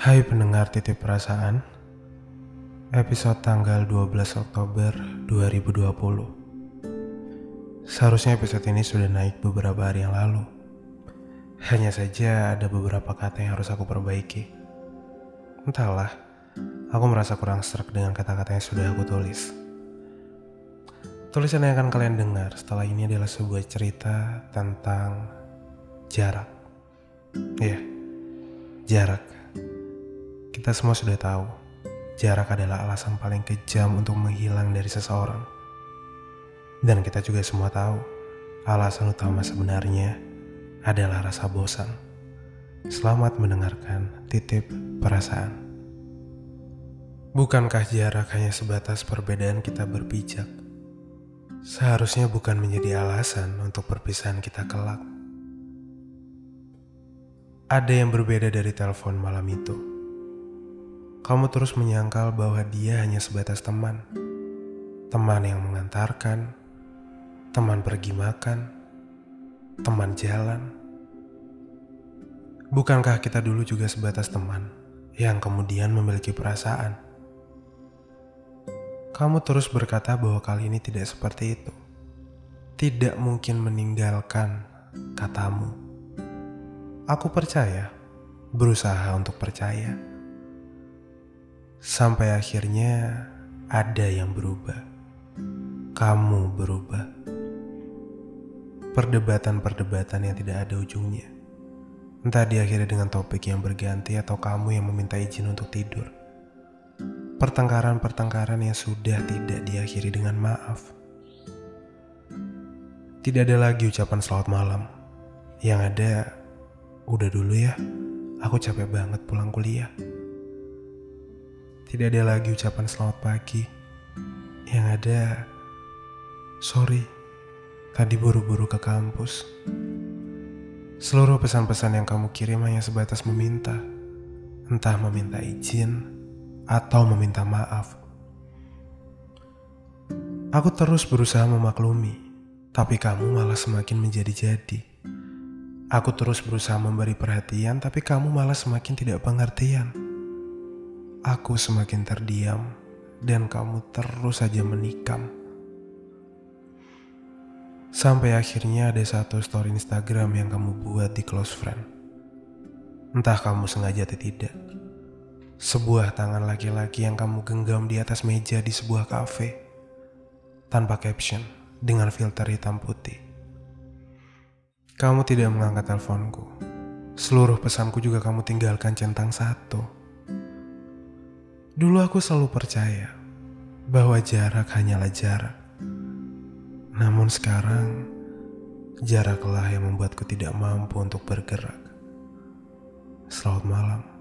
Hai pendengar titip perasaan Episode tanggal 12 Oktober 2020 Seharusnya episode ini sudah naik beberapa hari yang lalu. Hanya saja ada beberapa kata yang harus aku perbaiki. Entahlah, aku merasa kurang serak dengan kata-kata yang sudah aku tulis. Tulisan yang akan kalian dengar setelah ini adalah sebuah cerita tentang jarak. Iya, jarak Kita semua sudah tahu Jarak adalah alasan paling kejam untuk menghilang dari seseorang. Dan kita juga semua tahu, alasan utama sebenarnya adalah rasa bosan. Selamat mendengarkan titip perasaan. Bukankah jarak hanya sebatas perbedaan kita berpijak? Seharusnya bukan menjadi alasan untuk perpisahan kita kelak. Ada yang berbeda dari telepon malam itu kamu terus menyangkal bahwa dia hanya sebatas teman. Teman yang mengantarkan, teman pergi makan, teman jalan. Bukankah kita dulu juga sebatas teman yang kemudian memiliki perasaan? Kamu terus berkata bahwa kali ini tidak seperti itu. Tidak mungkin meninggalkan katamu. Aku percaya, berusaha untuk percaya Sampai akhirnya ada yang berubah. Kamu berubah. Perdebatan-perdebatan yang tidak ada ujungnya. Entah diakhiri dengan topik yang berganti atau kamu yang meminta izin untuk tidur. Pertengkaran-pertengkaran yang sudah tidak diakhiri dengan maaf. Tidak ada lagi ucapan selamat malam. Yang ada, udah dulu ya, aku capek banget pulang kuliah. Tidak ada lagi ucapan selamat pagi. Yang ada, sorry, tadi buru-buru ke kampus. Seluruh pesan-pesan yang kamu kirim hanya sebatas meminta. Entah meminta izin atau meminta maaf. Aku terus berusaha memaklumi, tapi kamu malah semakin menjadi-jadi. Aku terus berusaha memberi perhatian, tapi kamu malah semakin tidak pengertian. Aku semakin terdiam dan kamu terus saja menikam. Sampai akhirnya ada satu story Instagram yang kamu buat di close friend. Entah kamu sengaja atau tidak. Sebuah tangan laki-laki yang kamu genggam di atas meja di sebuah kafe. Tanpa caption, dengan filter hitam putih. Kamu tidak mengangkat teleponku. Seluruh pesanku juga kamu tinggalkan centang satu. Dulu aku selalu percaya bahwa jarak hanyalah jarak. Namun sekarang, jaraklah yang membuatku tidak mampu untuk bergerak. Selamat malam.